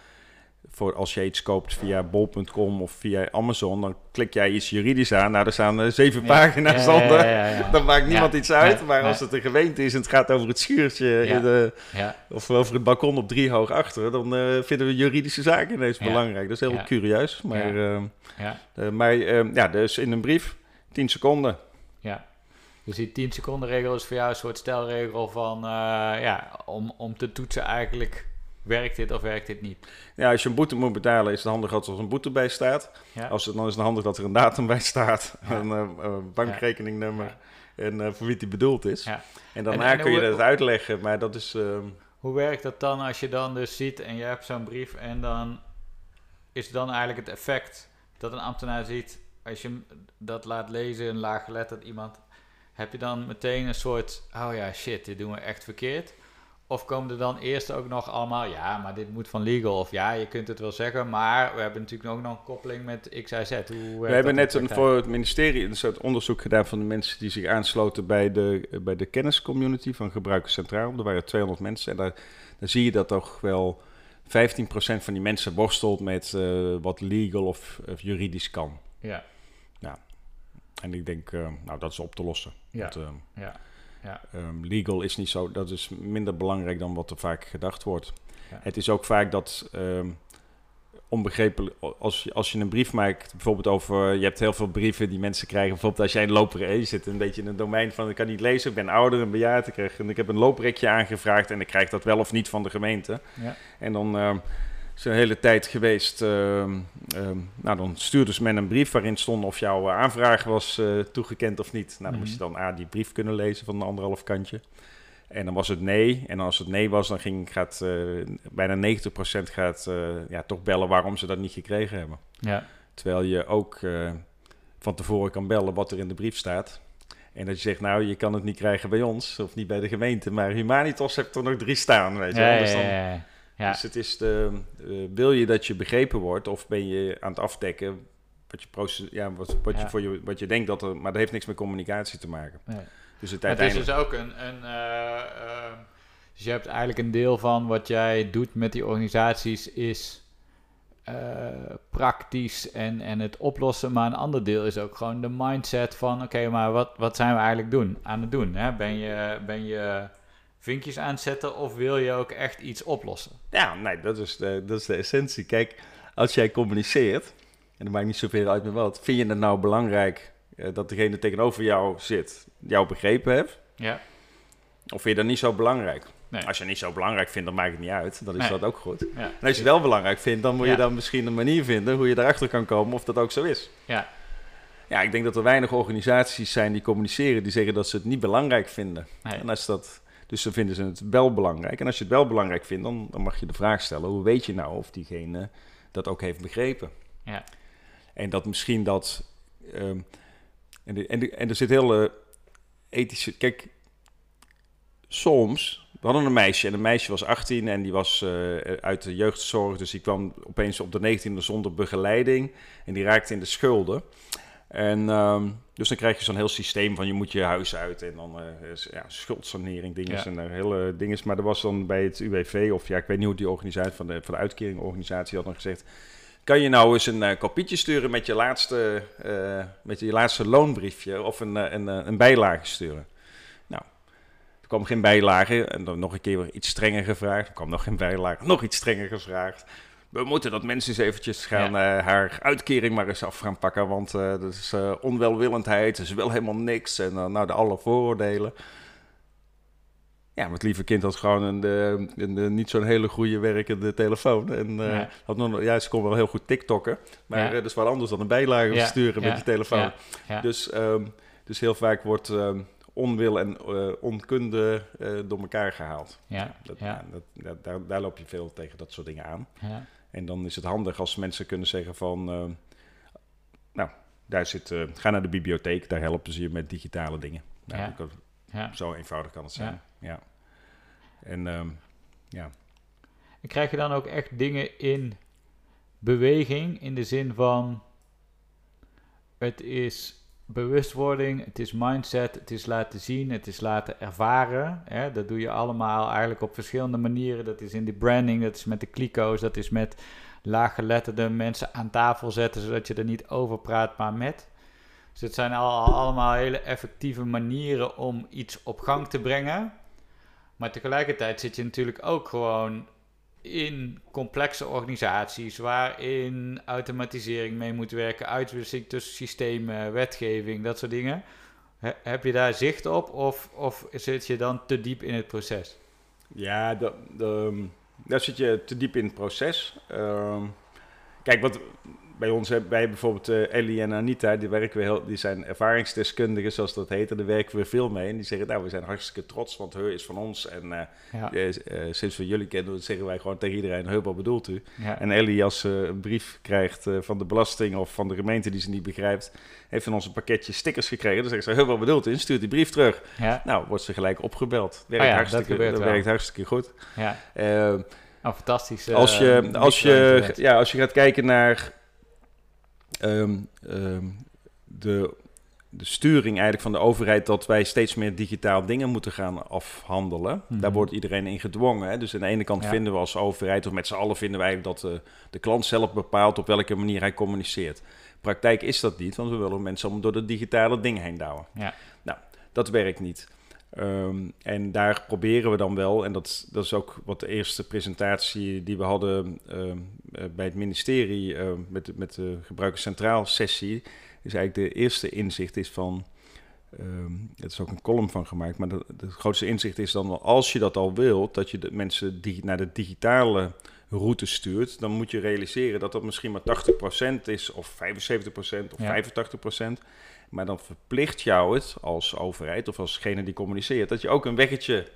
voor als je iets koopt via bol.com of via Amazon, dan klik jij iets juridisch aan. Nou, er staan uh, zeven pagina's ja, onder. Ja, dan maakt niemand iets uit. maar als het een gemeente is en het gaat over het schuurtje in de, of over het balkon op drie hoog achter, dan uh, vinden we juridische zaken ineens belangrijk. Dat is heel curieus. Maar, uh, maar ehm, ja, dus in een brief 10 seconden. Ja. Dus die 10 seconden regel is voor jou een soort stelregel van ja, om, om te toetsen eigenlijk werkt dit of werkt dit niet? Ja, als je een boete moet betalen, is het handig dat er een boete bij staat. Als het, dan is het handig dat er een datum bij staat, een uh, bankrekeningnummer en uh, voor wie die bedoeld is. En daarna kun je dat uitleggen, maar dat is... Ehm, hoe werkt dat dan als je dan dus ziet en je hebt zo'n brief en dan is dan eigenlijk het effect dat een ambtenaar ziet, als je dat laat lezen, een laaggeletterd iemand, heb je dan meteen een soort, oh ja, shit, dit doen we echt verkeerd? Of komen er dan eerst ook nog allemaal, ja, maar dit moet van legal. Of ja, je kunt het wel zeggen, maar we hebben natuurlijk ook nog een koppeling met X, Y, Z. Hoe we hebben net een, voor het ministerie een soort onderzoek gedaan van de mensen die zich aansloten bij de, bij de kenniscommunity van Gebruikers Centraal. Er waren 200 mensen en daar, daar zie je dat toch wel van die mensen worstelt met eh, wat legal of, of juridisch kan. Ja. En ik denk, eh, nou, dat is op te lossen. Ja. Want, ehm, Ja. Ja. ehm, legal is niet zo, dat is minder belangrijk dan wat er vaak gedacht wordt. Ja. Het is ook vaak dat ehm onbegrepen, als je, als je een brief maakt, bijvoorbeeld over, je hebt heel veel brieven die mensen krijgen, bijvoorbeeld als jij een loper, je zit een beetje in een domein van, ik kan niet lezen, ik ben ouder, een bejaard, ik, krijg, en ik heb een looprekje aangevraagd en ik krijg dat wel of niet van de gemeente. Ja. En dan is een hele tijd geweest, ehm, ehm, nou dan stuurde ze men een brief waarin stond of jouw eh, aanvraag was eh, toegekend of niet. Nou dan moest je dan A, die brief kunnen lezen van een anderhalf kantje. En dan was het nee. En als het nee was, dan ging, gaat eh, bijna 90% gaat, ja, toch bellen waarom ze dat niet gekregen hebben. Ja. Terwijl je ook van tevoren kan bellen wat er in de brief staat. En dat je zegt, nou, je kan het niet krijgen bij ons of niet bij de gemeente. Maar Humanitas hebt er nog drie staan, weet je. Ja, Dus ja, ja, ja. Dus het is de, eh, wil je dat je begrepen wordt of ben je aan het afdekken wat je, proces, ja, wat, wat, Ja. je, voor je, wat je denkt dat er, maar dat heeft niks met communicatie te maken. Nee. Dus het is dus ook een. een eh, eh, dus je hebt eigenlijk een deel van wat jij doet met die organisaties is eh, praktisch en, en het oplossen. Maar een ander deel is ook gewoon de mindset van: oké, maar wat, wat zijn we eigenlijk doen, aan het doen? Hè? Ben, je, ben je vinkjes aan het zetten of wil je ook echt iets oplossen? Ja, nee, dat is, de, dat is de essentie. Kijk, als jij communiceert, en dat maakt niet zoveel uit met wat, vind je het nou belangrijk eh, dat degene tegenover jou zit, jou begrepen heeft? Ja. Of vind je dat niet zo belangrijk? Nee. Als je het niet zo belangrijk vindt, dan maakt het niet uit. Dan is Nee. dat ook goed. Ja. En als je het wel belangrijk vindt, dan moet je dan misschien een manier vinden hoe je erachter kan komen of dat ook zo is. Ja. Ja, ik denk dat er weinig organisaties zijn die communiceren, die zeggen dat ze het niet belangrijk vinden. Nee. En als dat, dus dan vinden ze het wel belangrijk. En als je het wel belangrijk vindt, dan, dan mag je de vraag stellen: hoe weet je nou of diegene dat ook heeft begrepen? Ja. En dat misschien dat. ehm, en, de- en, de- en er zit heel ethische. Kijk, soms. We hadden een meisje en een meisje was 18 en die was eh, uit de jeugdzorg. Dus die kwam opeens op de 19e zonder begeleiding en die raakte in de schulden. En ehm, dus dan krijg je zo'n heel systeem van je moet je huis uit en dan eh, ja, schuldsanering dingen Ja. en er hele dingen. Maar er was dan bij het UWV of ja, ik weet niet hoe die organisatie van de, van de uitkeringorganisatie had dan gezegd. Kan je nou eens een eh, kopietje sturen met je laatste, eh, met je laatste loonbriefje of een, eh, een, eh, een bijlage sturen? Nou, er kwam geen bijlage en dan nog een keer weer iets strenger gevraagd. Er kwam nog geen bijlage, nog iets strenger gevraagd. We moeten dat mensen eens eventjes gaan eh, haar uitkering maar eens af gaan pakken, want eh, dat is eh, onwelwillendheid, dat is wel helemaal niks en nou de alle vooroordelen. Ja, maar het lieve kind had gewoon een, een, een niet zo'n hele goede werkende telefoon. En Ja. had nog, ja, ze kon wel heel goed TikTokken. Maar Ja. dat is wat anders dan een bijlage sturen met je telefoon. Dus, ehm, dus heel vaak wordt ehm, onwil en onkunde door elkaar gehaald. Ja. Dat, Ja. ja, dat, dat- daar, daar loop je veel tegen dat soort dingen aan. Ja. En dan is het handig als mensen kunnen zeggen van... ehm, nou, daar zit, eh, ga naar de bibliotheek, daar helpen ze je met digitale dingen. Nou, Ja. Ja. Zo eenvoudig kan het zijn. Ja. En ehm, ja, En krijg je dan ook echt dingen in beweging in de zin van het is bewustwording, het is mindset, het is laten zien, het is laten ervaren. Hè? Dat doe je allemaal eigenlijk op verschillende manieren. Dat is in de branding, dat is met de kliko's, dat is met laaggeletterde mensen aan tafel zetten, zodat je er niet over praat, maar met. Dus het zijn al, allemaal hele effectieve manieren om iets op gang te brengen. Maar tegelijkertijd zit je natuurlijk ook gewoon in complexe organisaties waarin automatisering mee moet werken, uitwisseling tussen systemen, wetgeving, dat soort dingen. He- heb je daar zicht op of, of zit je dan te diep in het proces? ja de, de, daar zit je te diep in het proces. Ehm, kijk, wat bij ons hebben wij bijvoorbeeld eh, Ellie en Anita, die, werken we heel, die zijn ervaringsdeskundigen, zoals dat heet. En daar werken we veel mee. En die zeggen, nou, we zijn hartstikke trots, want Heu is van ons. En eh, Ja, eh, sinds we jullie kennen, zeggen wij gewoon tegen iedereen, Heu, wat bedoelt u? ja, En Ellie, als ze een brief krijgt van de belasting of van de gemeente die ze niet begrijpt, heeft van ons een pakketje stickers gekregen. Dan zegt ze, Heu, wat bedoelt u? Stuurt die brief terug. ja, Nou, wordt ze gelijk opgebeld. Werkt, Oh ja, dat hartstikke, dat wel. werkt hartstikke goed. ja. Eh, Oh, fantastisch. als, je, als, je, ja, als je gaat kijken naar ehm, ehm, de de sturing eigenlijk van de overheid dat wij steeds meer digitaal dingen moeten gaan afhandelen. Mhm. Daar wordt iedereen in gedwongen. Hè? Dus aan de ene kant Ja. vinden we als overheid, of met z'n allen vinden wij dat eh, de klant zelf bepaalt op welke manier hij communiceert. Praktijk is dat niet, want we willen mensen allemaal door de digitale dingen heen douwen. Ja. Nou, dat werkt niet. Ehm, en daar proberen we dan wel, en dat, dat is ook wat de eerste presentatie die we hadden ehm, eh, bij het ministerie eh, met, de- met de gebruikers centraal sessie, is eigenlijk de eerste inzicht is van, ehm er is ook een column van gemaakt, maar het grootste inzicht is dan wel, als je dat al wilt, dat je de mensen die naar de digitale route stuurt, dan moet je realiseren dat dat misschien maar 80% is, of 75% of Ja. 85%. Maar dan verplicht jou het als overheid of alsgene die communiceert, dat je ook een weggetje,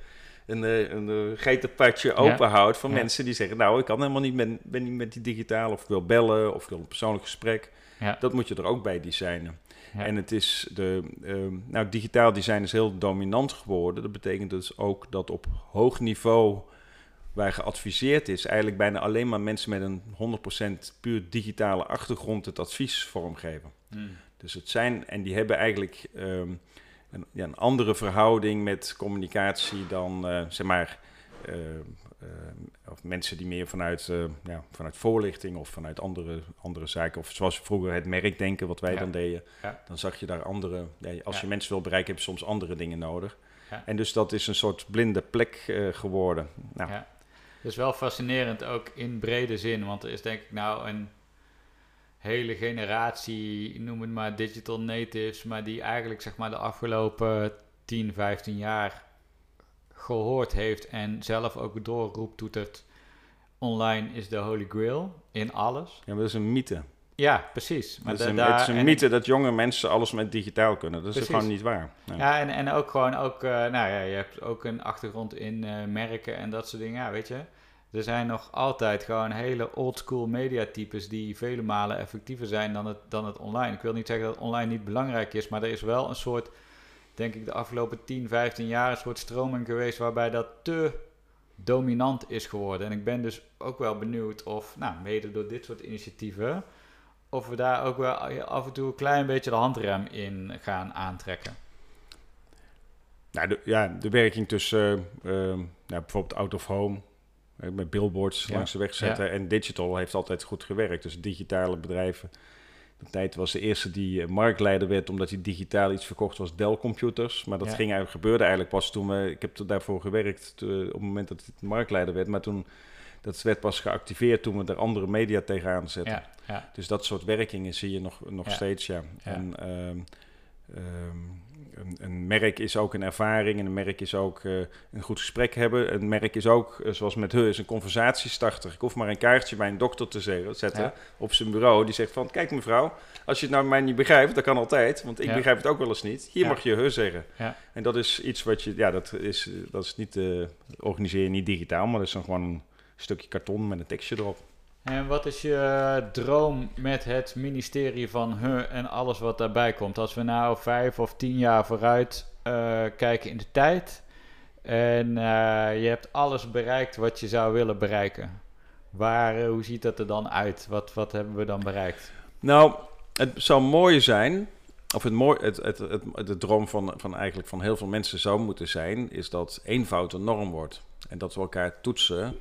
een, eh, een, een geitenpadje open houdt van Ja. mensen die zeggen, nou, ik kan helemaal niet met, ben niet met die digitaal, of ik wil bellen, of ik wil een persoonlijk gesprek. Ja. Dat moet je er ook bij designen. Ja. En het is de, ehm, nou, digitaal design is heel dominant geworden. Dat betekent dus ook dat op hoog niveau waar geadviseerd is, eigenlijk bijna alleen maar mensen met een 100% puur digitale achtergrond het advies vormgeven. Mm. Dus het zijn, en die hebben eigenlijk ehm, een, ja, een andere verhouding met communicatie dan, eh, zeg maar, ehm, ehm, of mensen die meer vanuit, eh, ja, vanuit voorlichting of vanuit andere, andere zaken, of zoals vroeger het merkdenken, wat wij Ja. dan deden, dan zag je daar andere, ja, als je mensen wil bereiken, heb je soms andere dingen nodig. En dus dat is een soort blinde plek eh, geworden. Nou, Ja. Het is wel fascinerend ook in brede zin, want er is denk ik nou een hele generatie, noem het maar digital natives, maar die eigenlijk zeg maar de afgelopen 10, 15 jaar gehoord heeft en zelf ook doorroept toetert. Online is de holy grail in alles. ja, maar dat is een mythe. Ja, precies. Maar het is een, daar- het is een en- mythe dat jonge mensen alles met digitaal kunnen. Dat is gewoon niet waar. Nee. Ja, en, en ook gewoon, ook, eh, nou ja, je hebt ook een achtergrond in eh, merken en dat soort dingen. Ja, weet je, er zijn nog altijd gewoon hele oldschool mediatypes die vele malen effectiever zijn dan het, dan het online. Ik wil niet zeggen dat online niet belangrijk is, maar er is wel een soort, denk ik, de afgelopen 10, 15 jaar een soort stroming geweest waarbij dat te dominant is geworden. En ik ben dus ook wel benieuwd of, nou, mede door dit soort initiatieven, of we daar ook wel af en toe een klein beetje de handrem in gaan aantrekken. Nou, de, ja, de werking tussen eh, ehm, nou, bijvoorbeeld out of home, eh, met billboards Ja. langs de weg zetten, en digital heeft altijd goed gewerkt. Dus digitale bedrijven. De tijd was de eerste die eh, marktleider werd omdat hij digitaal iets verkocht was Dell Computers. Maar dat Ja. ging eigenlijk, gebeurde eigenlijk pas toen we, ik heb daarvoor gewerkt eh, op het moment dat het marktleider werd. Maar toen, dat werd pas geactiveerd toen we er andere media tegenaan zetten. Dus dat soort werkingen zie je nog, nog steeds, ja. Ja. En ehm, ehm, een, een merk is ook een ervaring en een merk is ook eh, een goed gesprek hebben. Een merk is ook, eh, zoals met Heu, is een conversatiestarter. Ik hoef maar een kaartje bij een dokter te zetten Ja. op zijn bureau. Die zegt van, kijk mevrouw, als je het nou mij niet begrijpt, dat kan altijd, want ik Ja. begrijp het ook wel eens niet. Hier Ja. mag je Heu zeggen. Ja. En dat is iets wat je, ja, dat is, dat is niet, eh organiseer je niet digitaal, maar dat is dan gewoon een stukje karton met een tekstje erop. En wat is je droom met het ministerie van Huh en alles wat daarbij komt? Als we nou vijf of tien jaar vooruit eh, kijken in de tijd en eh, je hebt alles bereikt wat je zou willen bereiken. Waar, eh, hoe ziet dat er dan uit? Wat, wat hebben we dan bereikt? Nou, het zou mooi zijn, of het, mooi, het, het, de droom van, van eigenlijk van heel veel mensen zou moeten zijn, is dat eenvoud een norm wordt. En dat we elkaar toetsen,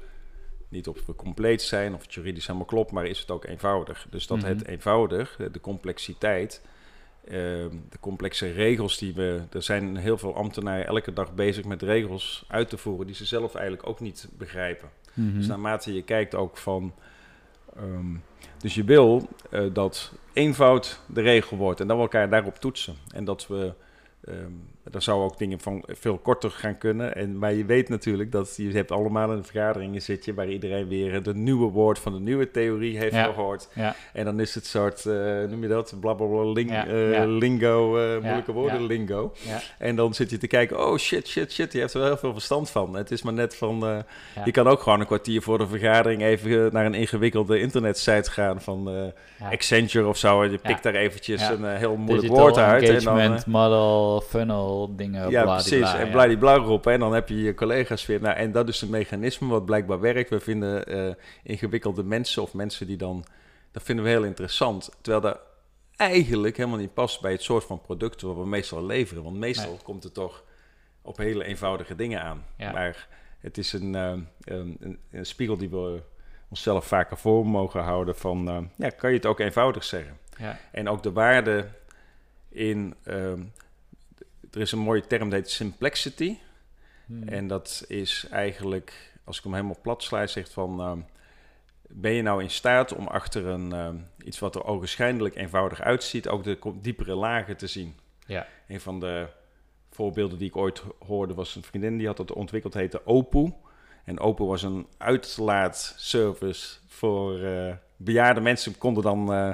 niet of we compleet zijn of het juridisch helemaal klopt, maar is het ook eenvoudig. Dus dat Mhm. het eenvoudig, de complexiteit, eh, de complexe regels die we... Er zijn heel veel ambtenaren elke dag bezig met regels uit te voeren die ze zelf eigenlijk ook niet begrijpen. Dus naarmate je kijkt ook van. ehm, dus je wil eh, dat eenvoud de regel wordt en dat we elkaar daarop toetsen. En dat we. ehm dan zou ook dingen van veel korter gaan kunnen. En, maar je weet natuurlijk dat je hebt allemaal in de vergaderingen zit je waar iedereen weer het nieuwe woord van de nieuwe theorie heeft Ja. gehoord. Ja, En dan is het soort, eh, noem je dat, blablabla, ling, Ja, eh, lingo, eh, moeilijke woorden, lingo. En dan zit je te kijken, oh shit, shit, shit, je hebt er wel heel veel verstand van. Het is maar net van, je kan ook gewoon een kwartier voor de vergadering even naar een ingewikkelde internetsite gaan van. Accenture of zo. En je pikt daar eventjes een heel moeilijk Digital woord uit. En dan, engagement model, funnel, dingen, ja, precies. En bladibla roepen. En dan heb je je collega's weer. Nou, en dat is een mechanisme wat blijkbaar werkt. We vinden eh, ingewikkelde mensen of mensen die dan... Dat vinden we heel interessant. Terwijl daar eigenlijk helemaal niet past bij het soort van producten wat we meestal leveren. Want meestal Nee. komt het toch op hele eenvoudige dingen aan. Ja. Maar het is een, eh, een, spiegel die we onszelf vaker voor mogen houden van, eh, ja, kan je het ook eenvoudig zeggen? Ja. En ook de waarde in, er is een mooie term, dat heet simplicity. Hmm. En dat is eigenlijk, als ik hem helemaal plat sla, zegt van... ehm, ben je nou in staat om achter een, ehm, iets wat er ogenschijnlijk eenvoudig uitziet... ook de diepere lagen te zien? Ja. Een van de voorbeelden die ik ooit hoorde was een vriendin... die had dat ontwikkeld, heette Opu. En Opu was een uitlaatservice voor eh, bejaarde mensen... konden dan eh,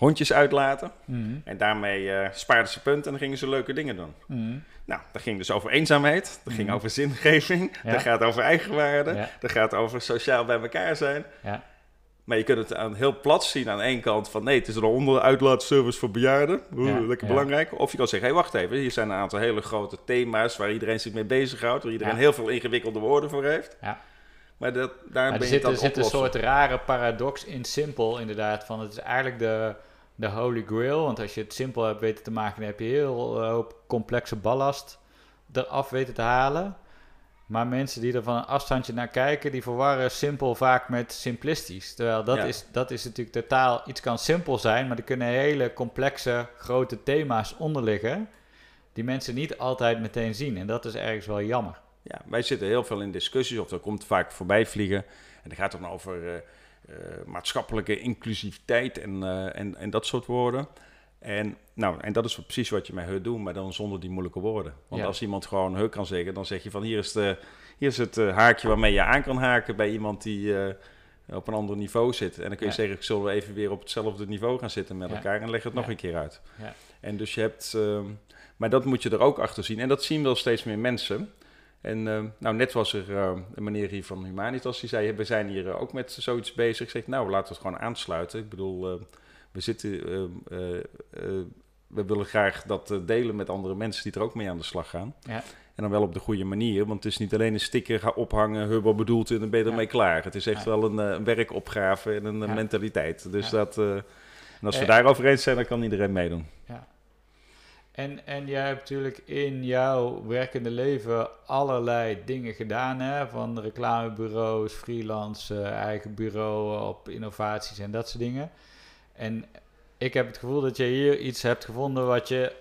hondjes uitlaten. Hmm. En daarmee eh, spaarden ze punten en dan gingen ze leuke dingen doen. Hmm. Nou, dat ging dus over eenzaamheid, dat ging Mhm. over zingeving, Ja. dat gaat over eigenwaarde, Ja. dat gaat over sociaal bij elkaar zijn. Ja. Maar je kunt het aan heel plat zien aan één kant van nee, het is een onderuitlaatservice voor bejaarden, Oeh, lekker belangrijk. Of je kan zeggen, hé wacht even, hier zijn een aantal hele grote thema's waar iedereen zich mee bezighoudt, waar iedereen heel veel ingewikkelde woorden voor heeft. Ja. Maar dat, daar Maar ben er je zit, het er zit een soort rare paradox in simpel, inderdaad. Van het is eigenlijk de, de holy grail. Want als je het simpel hebt weten te maken, dan heb je heel eh, hoop complexe ballast eraf weten te halen. Maar mensen die er van een afstandje naar kijken, die verwarren simpel vaak met simplistisch. Terwijl dat, Ja. is, dat is natuurlijk totaal, iets kan simpel zijn, maar er kunnen hele complexe, grote thema's onder liggen. Die mensen niet altijd meteen zien. En dat is ergens wel jammer. Ja, wij zitten heel veel in discussies, of dat komt vaak voorbij vliegen. En dat gaat dan over eh, maatschappelijke inclusiviteit en, eh, en, en dat soort woorden. En, nou, en dat is precies wat je met HUD doet, maar dan zonder die moeilijke woorden. Want Ja. als iemand gewoon HUD kan zeggen, dan zeg je van hier is, de, hier is het eh, haakje waarmee je aan kan haken bij iemand die eh, op een ander niveau zit. En dan kun je Ja. zeggen, zullen we even weer op hetzelfde niveau gaan zitten met Ja. elkaar en leg het nog een keer uit. Ja. En dus je hebt, ehm, maar dat moet je er ook achter zien. En dat zien wel steeds meer mensen. En eh, nou, net was er eh, een meneer hier van Humanitas die zei: We zijn hier eh, ook met zoiets bezig. Ik zeg: Nou, laten we het gewoon aansluiten. Ik bedoel, eh, we zitten. eh, eh, we willen graag dat delen met andere mensen die er ook mee aan de slag gaan. Ja. En dan wel op de goede manier, want het is niet alleen een sticker gaan ophangen, hubber bedoeld en dan ben je ermee Ja. klaar. Het is echt Ja. wel een, een werkopgave en een Ja. mentaliteit. Dus Ja. dat, en als we daarover eens zijn, dan kan iedereen meedoen. En, en jij hebt natuurlijk in jouw werkende leven allerlei dingen gedaan, hè? van reclamebureaus, freelance, eh, eigen bureau op innovaties en dat soort dingen. En ik heb het gevoel dat je hier iets hebt gevonden wat je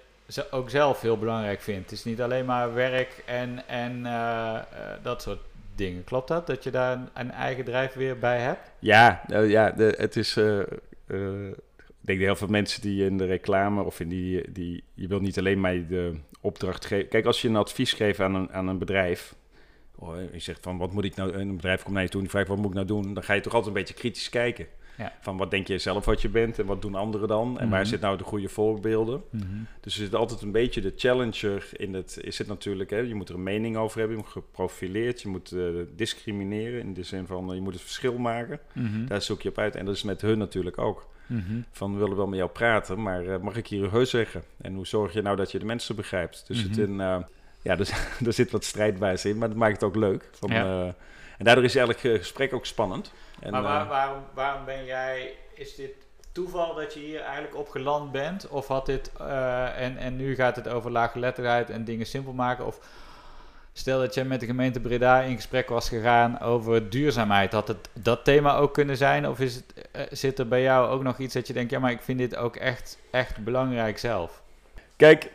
ook zelf heel belangrijk vindt. Het is niet alleen maar werk en, en eh, eh, dat soort dingen. Klopt dat? Dat je daar een, eigen drijfveer bij hebt? Ja, eh, ja het is. Denk dat heel veel mensen die in de reclame of in die. die je wilt niet alleen maar de opdracht geven. Kijk, als je een advies geeft aan een, aan een bedrijf. Oh, je zegt van wat moet ik nou. Een bedrijf komt naar je toe en die vraagt wat moet ik nou doen. Dan ga je toch altijd een beetje kritisch kijken. Ja. Van wat denk je zelf wat je bent en wat doen anderen dan? En waar Mhm. zit nou de goede voorbeelden? Mhm. Dus er zit altijd een beetje de challenger in het. Is het natuurlijk, hè, je moet er een mening over hebben, je moet geprofileerd, je moet eh, discrimineren in de zin van eh, je moet het verschil maken. Mhm. Daar zoek je op uit. En dat is met hun natuurlijk ook. Mhm. Van we willen wel met jou praten, maar eh, mag ik hier heus zeggen? En hoe zorg je nou dat je de mensen begrijpt? Dus het Mhm. in, eh, ja, dus, er zit wat strijdbaars in, maar dat maakt het ook leuk. Van, Ja. eh, en daardoor is eigenlijk het gesprek ook spannend. En, maar waar- waarom, waarom ben jij, is dit toeval dat je hier eigenlijk op geland bent? Of had dit, eh, en, en nu gaat het over laaggeletterdheid en dingen simpel maken? Of stel dat je met de gemeente Breda in gesprek was gegaan over duurzaamheid. Had het dat thema ook kunnen zijn? Of is het, eh, zit er bij jou ook nog iets dat je denkt, ja maar ik vind dit ook echt, echt belangrijk zelf? Kijk,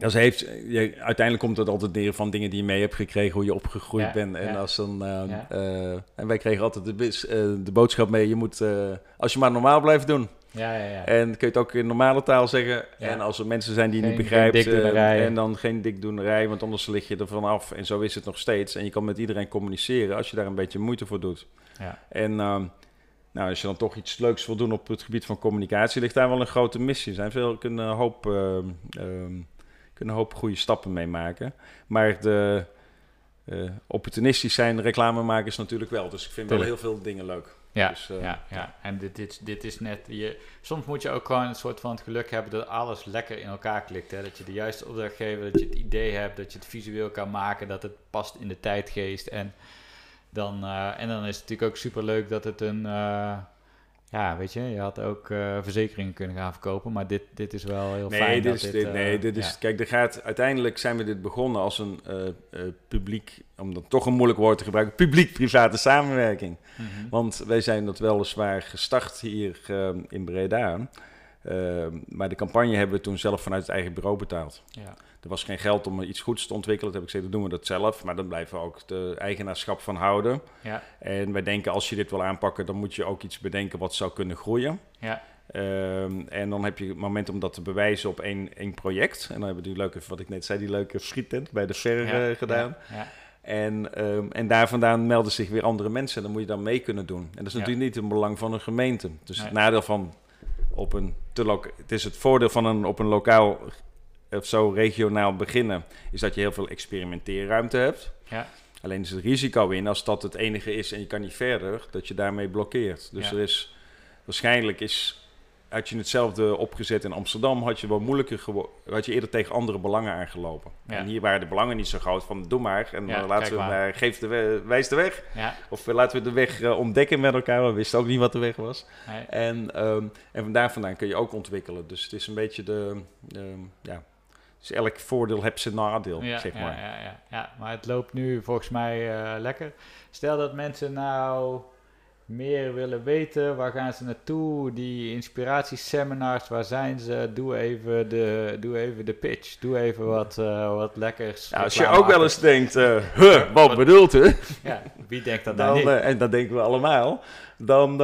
als heeft, je, uiteindelijk komt het altijd neer van dingen die je mee hebt gekregen, hoe je opgegroeid Ja, bent. En, ja. als dan, eh, Ja. eh, en wij kregen altijd de, eh, de boodschap mee, je moet, als je maar normaal blijft doen. Ja, ja, ja. En kun je het ook in normale taal zeggen. Ja. En als er mensen zijn die Geen- niet eh, en dan geen dikdoenerij, want anders lig je er vanaf. En zo is het nog steeds. En je kan met iedereen communiceren als je daar een beetje moeite voor doet. Ja. En ehm, nou, als je dan toch iets leuks wil doen op het gebied van communicatie, ligt daar wel een grote missie. Er zijn veel, kunnen een hoop, ehm, ehm, kunnen een hoop goede stappen mee maken. Maar de eh, opportunistisch zijn reclamemakers natuurlijk wel. Dus ik vind wel heel veel dingen leuk. Ja, Dus, eh, ja, ja. En dit, dit, dit is net... Je, soms moet je ook gewoon een soort van het geluk hebben dat alles lekker in elkaar klikt. Hè? Dat je de juiste opdracht geeft, dat je het idee hebt, dat je het visueel kan maken, dat het past in de tijdgeest. En dan, eh, en dan is het natuurlijk ook super leuk dat het een, eh, ja, weet je, je had ook uh, verzekeringen kunnen gaan verkopen, maar dit, dit is wel heel nee, fijn. Dit dat is, dit, nee, dit is, kijk, er gaat, uiteindelijk zijn we dit begonnen als een uh, publiek, om dan toch een moeilijk woord te gebruiken, publiek-private samenwerking. Mm -hmm. Want wij zijn dat weliswaar gestart hier in Breda, maar de campagne hebben we toen zelf vanuit het eigen bureau betaald. Ja. Er was geen geld om iets goeds te ontwikkelen. Toen heb ik gezegd, dan doen we dat zelf. Maar dan blijven we ook de eigenaarschap van houden. Ja. En wij denken, als je dit wil aanpakken, dan moet je ook iets bedenken wat zou kunnen groeien. Ja. Um, en dan heb je het moment om dat te bewijzen op één, één project. En dan hebben we die leuke, wat ik net zei, die leuke schiettent bij de Ver ja. uh, gedaan. Ja. En, um, en daar vandaan melden zich weer andere mensen. Dan moet je dan mee kunnen doen. En dat is natuurlijk niet het belang van een gemeente. Dus Nee. het nadeel van op een te het is het voordeel van een op een lokaal of zo regionaal beginnen, is dat je heel veel experimenteerruimte hebt. Ja. Alleen is het risico in, als dat het enige is en je kan niet verder, dat je daarmee blokkeert. Dus Ja. er is, waarschijnlijk is, had je hetzelfde opgezet in Amsterdam, had je wat moeilijker gewo- had je eerder tegen andere belangen aangelopen. Ja. En hier waren de belangen niet zo groot van, doe maar, en Ja, laten we maar. geef de we- wijs de weg. Ja. Of uh, laten we de weg uh, ontdekken met elkaar, we wisten ook niet wat de weg was. Nee. En, ehm, en van daar vandaan kun je ook ontwikkelen. Dus het is een beetje de, ja, dus elk voordeel heeft zijn nadeel, Ja, zeg maar. Ja, ja, ja, maar het loopt nu volgens mij eh, lekker. Stel dat mensen nou meer willen weten, waar gaan ze naartoe? Die inspiratieseminars, waar zijn ze? Doe even de, doe even de pitch. Doe even wat, eh, wat lekkers. Nou, als je ook wel eens denkt, eh, huh, wat Wat- bedoelt u? Ja, wie denkt dat nou Dan, niet? en dat denken we allemaal. Dan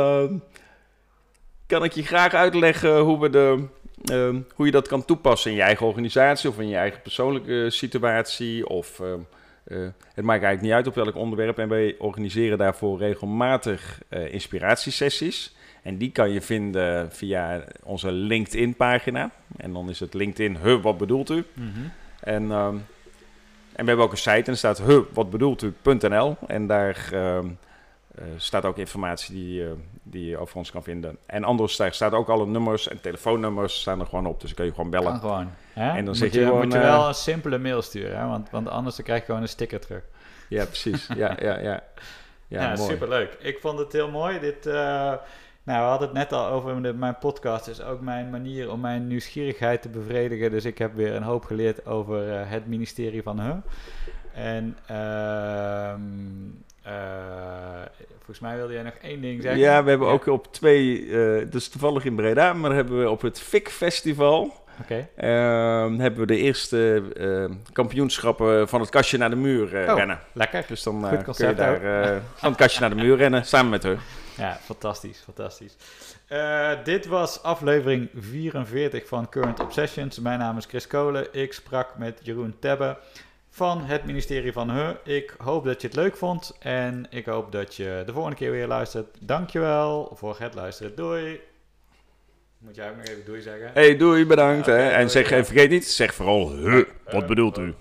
kan ik je graag uitleggen hoe, we de, eh, hoe je dat kan toepassen in je eigen organisatie of in je eigen persoonlijke situatie. Of, eh, eh, het maakt eigenlijk niet uit op welk onderwerp. En wij organiseren daarvoor regelmatig eh, inspiratiesessies. En die kan je vinden via onze LinkedIn-pagina. En dan is het LinkedIn, huh, wat bedoelt u? Mhm. En, ehm, en we hebben ook een site en er staat huh, wat bedoelt u.nl. En daar ehm, eh, staat ook informatie die, die je over ons kan vinden. En anders daar staat ook alle nummers en telefoonnummers staan er gewoon op. Dus dan kun je gewoon bellen. Kan gewoon. Hè? En dan moet zit je, je gewoon, moet je eh, wel een simpele mail sturen, hè? Want, want anders dan krijg je gewoon een sticker terug. Ja, precies. ja, ja, ja. Ja, Ja, superleuk. Ik vond het heel mooi. Dit, eh, nou, we hadden het net al over de, mijn podcast. is ook mijn manier om mijn nieuwsgierigheid te bevredigen. Dus ik heb weer een hoop geleerd over eh, het ministerie van Huh. En ehm, eh, volgens mij wilde jij nog één ding zeggen. Ja, we hebben ook op twee, dus toevallig in Breda, maar hebben we op het FIC Festival ehm, hebben we de eerste eh, kampioenschappen van het kastje naar de muur eh, Oh. rennen. Lekker. Dus dan kun je daar van het kastje naar de muur rennen, samen met hun. Ja, fantastisch, fantastisch. Dit was aflevering 44 van Current Obsessions. Mijn naam is Chris Kolen. Ik sprak met Jeroen Tebbe van het ministerie van Heu. Ik hoop dat je het leuk vond en ik hoop dat je de volgende keer weer luistert. Dankjewel voor het luisteren. Doei. Moet jij ook nog even doei zeggen? Hey, doei, bedankt. Hè. En doei, zeg, en vergeet niet, zeg vooral, huh, wat bedoelt u?